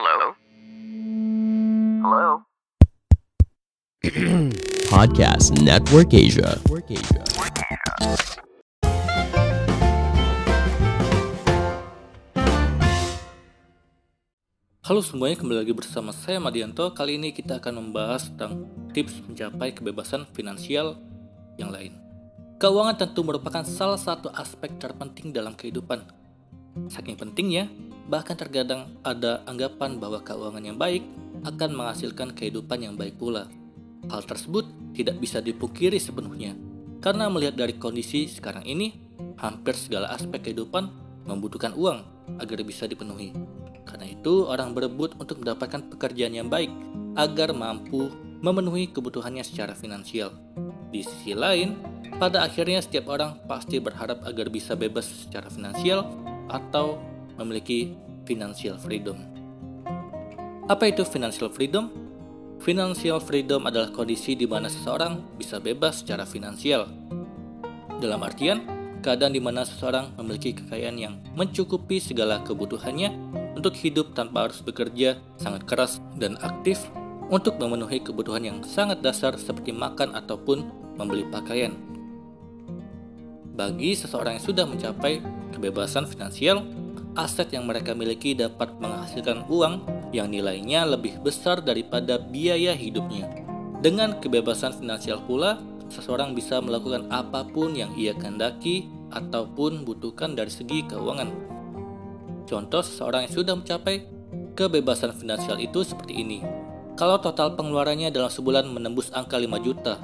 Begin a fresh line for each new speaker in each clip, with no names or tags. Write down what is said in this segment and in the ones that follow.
Hello? Hello?
Podcast Network Asia.
Halo semuanya, kembali lagi bersama saya Madianto. Kali ini kita akan membahas tentang tips mencapai kebebasan finansial yang lain. Keuangan tentu merupakan salah satu aspek terpenting dalam kehidupan. Saking pentingnya, bahkan terkadang ada anggapan bahwa keuangan yang baik akan menghasilkan kehidupan yang baik pula. Hal tersebut tidak bisa dipungkiri sepenuhnya, karena melihat dari kondisi sekarang ini, hampir segala aspek kehidupan membutuhkan uang agar bisa dipenuhi. Karena itu, orang berebut untuk mendapatkan pekerjaan yang baik agar mampu memenuhi kebutuhannya secara finansial. Di sisi lain, pada akhirnya setiap orang pasti berharap agar bisa bebas secara finansial atau memiliki financial freedom. Apa itu financial freedom? Financial freedom adalah kondisi di mana seseorang bisa bebas secara finansial. Dalam artian, keadaan di mana seseorang memiliki kekayaan yang mencukupi segala kebutuhannya untuk hidup tanpa harus bekerja sangat keras dan aktif untuk memenuhi kebutuhan yang sangat dasar seperti makan ataupun membeli pakaian. Bagi seseorang yang sudah mencapai kebebasan finansial, aset yang mereka miliki dapat menghasilkan uang yang nilainya lebih besar daripada biaya hidupnya. Dengan kebebasan finansial pula, seseorang bisa melakukan apa pun yang ia kehendaki ataupun butuhkan dari segi keuangan. Contoh seseorang yang sudah mencapai kebebasan finansial itu seperti ini. Kalau total pengeluarannya dalam sebulan menembus angka 5 juta,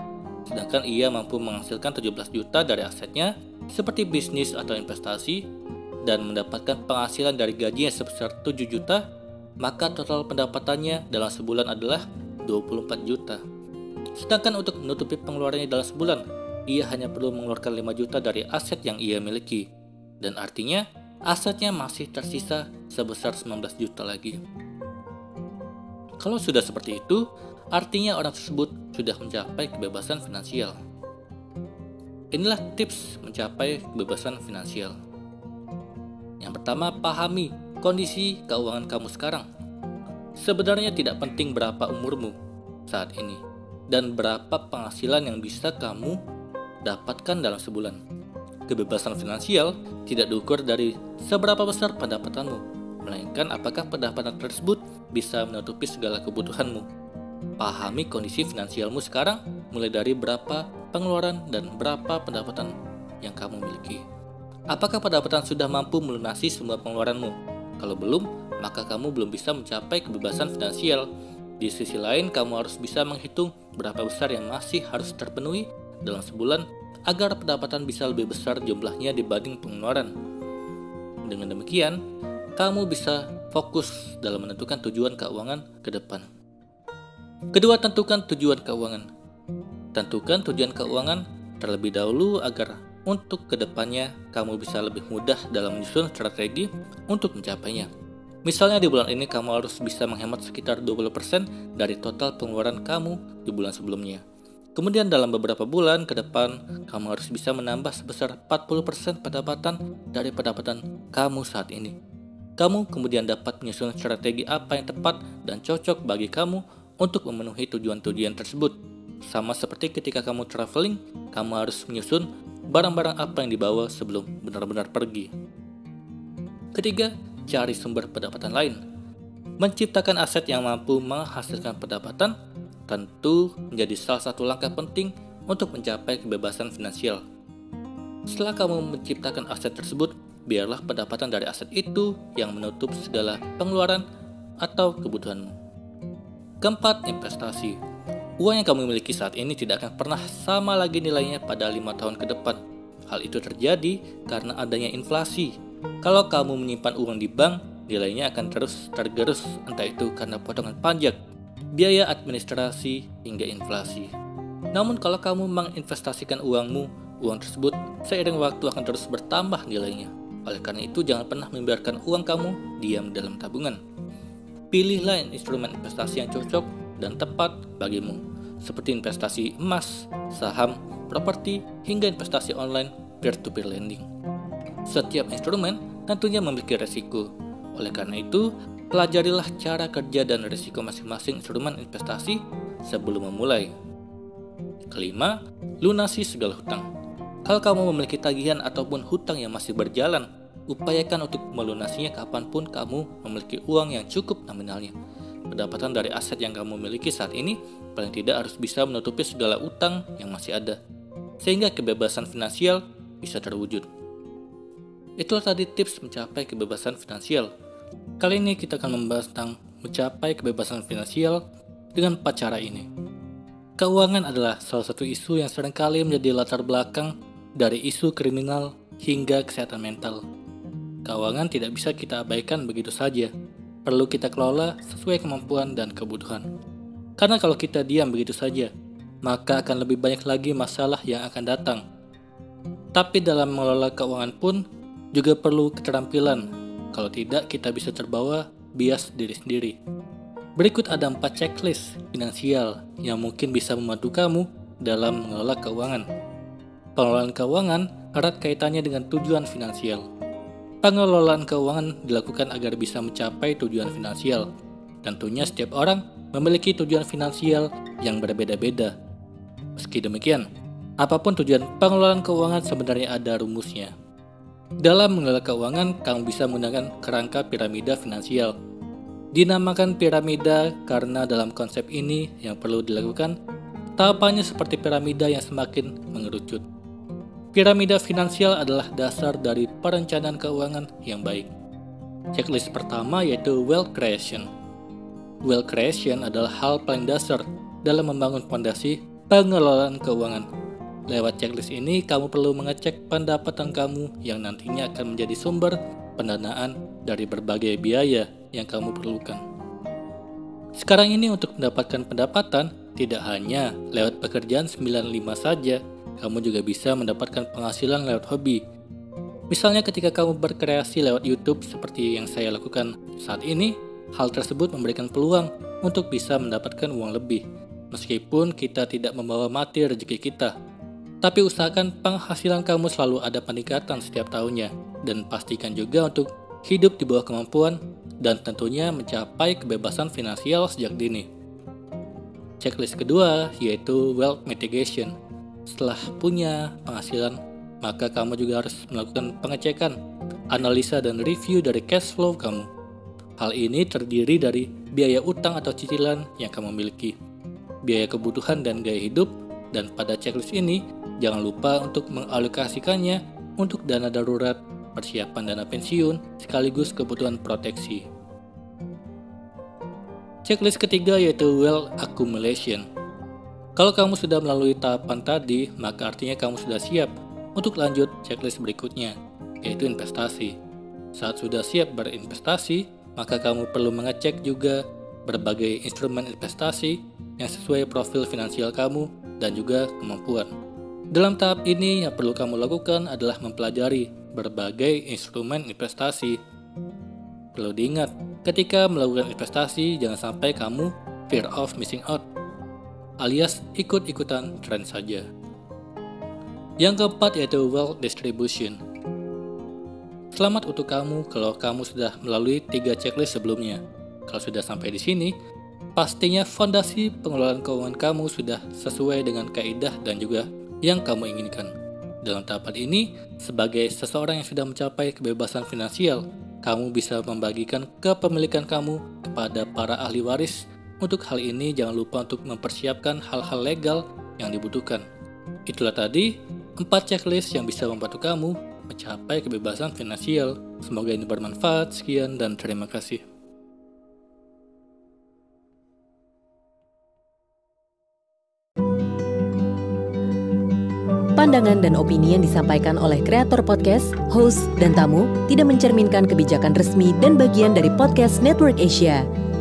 sedangkan ia mampu menghasilkan 17 juta dari asetnya seperti bisnis atau investasi dan mendapatkan penghasilan dari gajinya sebesar 7 juta, maka total pendapatannya dalam sebulan adalah 24 juta. Sedangkan untuk menutupi pengeluarannya dalam sebulan, ia hanya perlu mengeluarkan 5 juta dari aset yang ia miliki. Dan artinya, asetnya masih tersisa sebesar 19 juta lagi. Kalau sudah seperti itu, artinya orang tersebut sudah mencapai kebebasan finansial. Inilah tips mencapai kebebasan finansial. Yang pertama, pahami kondisi keuangan kamu sekarang. Sebenarnya tidak penting berapa umurmu saat ini dan berapa penghasilan yang bisa kamu dapatkan dalam sebulan. Kebebasan finansial tidak diukur dari seberapa besar pendapatanmu, melainkan apakah pendapatan tersebut bisa menutupi segala kebutuhanmu. Pahami kondisi finansialmu sekarang, mulai dari berapa pengeluaran dan berapa pendapatan yang kamu miliki. Apakah pendapatan sudah mampu melunasi semua pengeluaranmu? Kalau belum, maka kamu belum bisa mencapai kebebasan finansial. Di sisi lain, kamu harus bisa menghitung berapa besar yang masih harus terpenuhi dalam sebulan agar pendapatan bisa lebih besar jumlahnya dibanding pengeluaran. Dengan demikian, kamu bisa fokus dalam menentukan tujuan keuangan ke depan. Kedua, tentukan tujuan keuangan. Tentukan tujuan keuangan terlebih dahulu agar untuk ke depannya kamu bisa lebih mudah dalam menyusun strategi untuk mencapainya. Misalnya di bulan ini kamu harus bisa menghemat sekitar 20% dari total pengeluaran kamu di bulan sebelumnya. Kemudian dalam beberapa bulan ke depan, kamu harus bisa menambah sebesar 40% pendapatan dari pendapatan kamu saat ini. Kamu kemudian dapat menyusun strategi apa yang tepat dan cocok bagi kamu untuk memenuhi tujuan-tujuan tersebut. Sama seperti ketika kamu traveling, kamu harus menyusun barang-barang apa yang dibawa sebelum benar-benar pergi. Ketiga, cari sumber pendapatan lain. Menciptakan aset yang mampu menghasilkan pendapatan tentu menjadi salah satu langkah penting untuk mencapai kebebasan finansial. Setelah kamu menciptakan aset tersebut, biarlah pendapatan dari aset itu yang menutup segala pengeluaran atau kebutuhanmu. Keempat, investasi. Uang yang kamu miliki saat ini tidak akan pernah sama lagi nilainya pada lima tahun ke depan. Hal itu terjadi karena adanya inflasi. Kalau kamu menyimpan uang di bank, nilainya akan terus tergerus, entah itu karena potongan pajak, biaya administrasi, hingga inflasi. Namun kalau kamu menginvestasikan uangmu, uang tersebut seiring waktu akan terus bertambah nilainya. Oleh karena itu, jangan pernah membiarkan uang kamu diam dalam tabungan. Pilihlah instrumen investasi yang cocok dan tepat bagimu, seperti investasi emas, saham, properti, hingga investasi online peer-to-peer lending. Setiap instrumen tentunya memiliki resiko. Oleh karena itu, pelajarilah cara kerja dan risiko masing-masing instrumen investasi sebelum memulai. Kelima, lunasi segala hutang. Kalau kamu memiliki tagihan ataupun hutang yang masih berjalan, upayakan untuk melunasinya kapan pun kamu memiliki uang yang cukup nominalnya. Pendapatan dari aset yang kamu miliki saat ini paling tidak harus bisa menutupi segala utang yang masih ada, sehingga kebebasan finansial bisa terwujud. Itulah tadi tips mencapai kebebasan finansial. Kali ini kita akan membahas tentang mencapai kebebasan finansial dengan empat cara ini. Keuangan adalah salah satu isu yang sering kali menjadi latar belakang dari isu kriminal hingga kesehatan mental. Keuangan tidak bisa kita abaikan begitu saja. Perlu kita kelola sesuai kemampuan dan kebutuhan. Karena kalau kita diam begitu saja, maka akan lebih banyak lagi masalah yang akan datang. Tapi dalam mengelola keuangan pun juga perlu keterampilan. Kalau tidak, kita bisa terbawa bias diri sendiri. Berikut ada empat checklist finansial yang mungkin bisa membantu kamu dalam mengelola keuangan. Pengelolaan keuangan erat kaitannya dengan tujuan finansial. Pengelolaan keuangan dilakukan agar bisa mencapai tujuan finansial. Tentunya setiap orang memiliki tujuan finansial yang berbeda-beda. Meski demikian, apa pun tujuan pengelolaan keuangan sebenarnya ada rumusnya. Dalam mengelola keuangan, kamu bisa menggunakan kerangka piramida finansial. Dinamakan piramida karena dalam konsep ini yang perlu dilakukan, tahapannya seperti piramida yang semakin mengerucut. Piramida finansial adalah dasar dari perencanaan keuangan yang baik. Checklist pertama yaitu wealth creation. Wealth creation adalah hal paling dasar dalam membangun fondasi pengelolaan keuangan. Lewat checklist ini, kamu perlu mengecek pendapatan kamu yang nantinya akan menjadi sumber pendanaan dari berbagai biaya yang kamu perlukan. Sekarang ini untuk mendapatkan pendapatan tidak hanya lewat pekerjaan 95 saja, kamu juga bisa mendapatkan penghasilan lewat hobi. Misalnya ketika kamu berkreasi lewat YouTube seperti yang saya lakukan saat ini, hal tersebut memberikan peluang untuk bisa mendapatkan uang lebih. Meskipun kita tidak membawa mati rezeki kita, tapi usahakan penghasilan kamu selalu ada peningkatan setiap tahunnya dan pastikan juga untuk hidup di bawah kemampuan dan tentunya mencapai kebebasan finansial sejak dini. Checklist kedua yaitu wealth mitigation. Setelah punya penghasilan, maka kamu juga harus melakukan pengecekan, analisa, dan review dari cash flow kamu. Hal ini terdiri dari biaya utang atau cicilan yang kamu miliki, biaya kebutuhan dan gaya hidup, dan pada checklist ini, jangan lupa untuk mengalokasikannya untuk dana darurat, persiapan dana pensiun, sekaligus kebutuhan proteksi. Checklist ketiga yaitu wealth accumulation. Kalau kamu sudah melalui tahapan tadi, maka artinya kamu sudah siap untuk lanjut checklist berikutnya, yaitu investasi. Saat sudah siap berinvestasi, maka kamu perlu mengecek juga berbagai instrumen investasi yang sesuai profil finansial kamu dan juga kemampuan. Dalam tahap ini, yang perlu kamu lakukan adalah mempelajari berbagai instrumen investasi. Perlu diingat, ketika melakukan investasi, jangan sampai kamu fear of missing out alias ikut-ikutan tren saja. Yang keempat yaitu wealth distribution. Selamat untuk kamu kalau kamu sudah melalui tiga checklist sebelumnya. Kalau sudah sampai di sini, pastinya fondasi pengelolaan keuangan kamu sudah sesuai dengan kaidah dan juga yang kamu inginkan. Dalam tahapan ini, sebagai seseorang yang sudah mencapai kebebasan finansial, kamu bisa membagikan kepemilikan kamu kepada para ahli waris untuk hal ini jangan lupa untuk mempersiapkan hal-hal legal yang dibutuhkan. Itulah tadi 4 checklist yang bisa membantu kamu mencapai kebebasan finansial. Semoga ini bermanfaat. Sekian dan terima kasih.
Pandangan dan opini yang disampaikan oleh kreator podcast, host, dan tamu tidak mencerminkan kebijakan resmi dan bagian dari podcast Network Asia.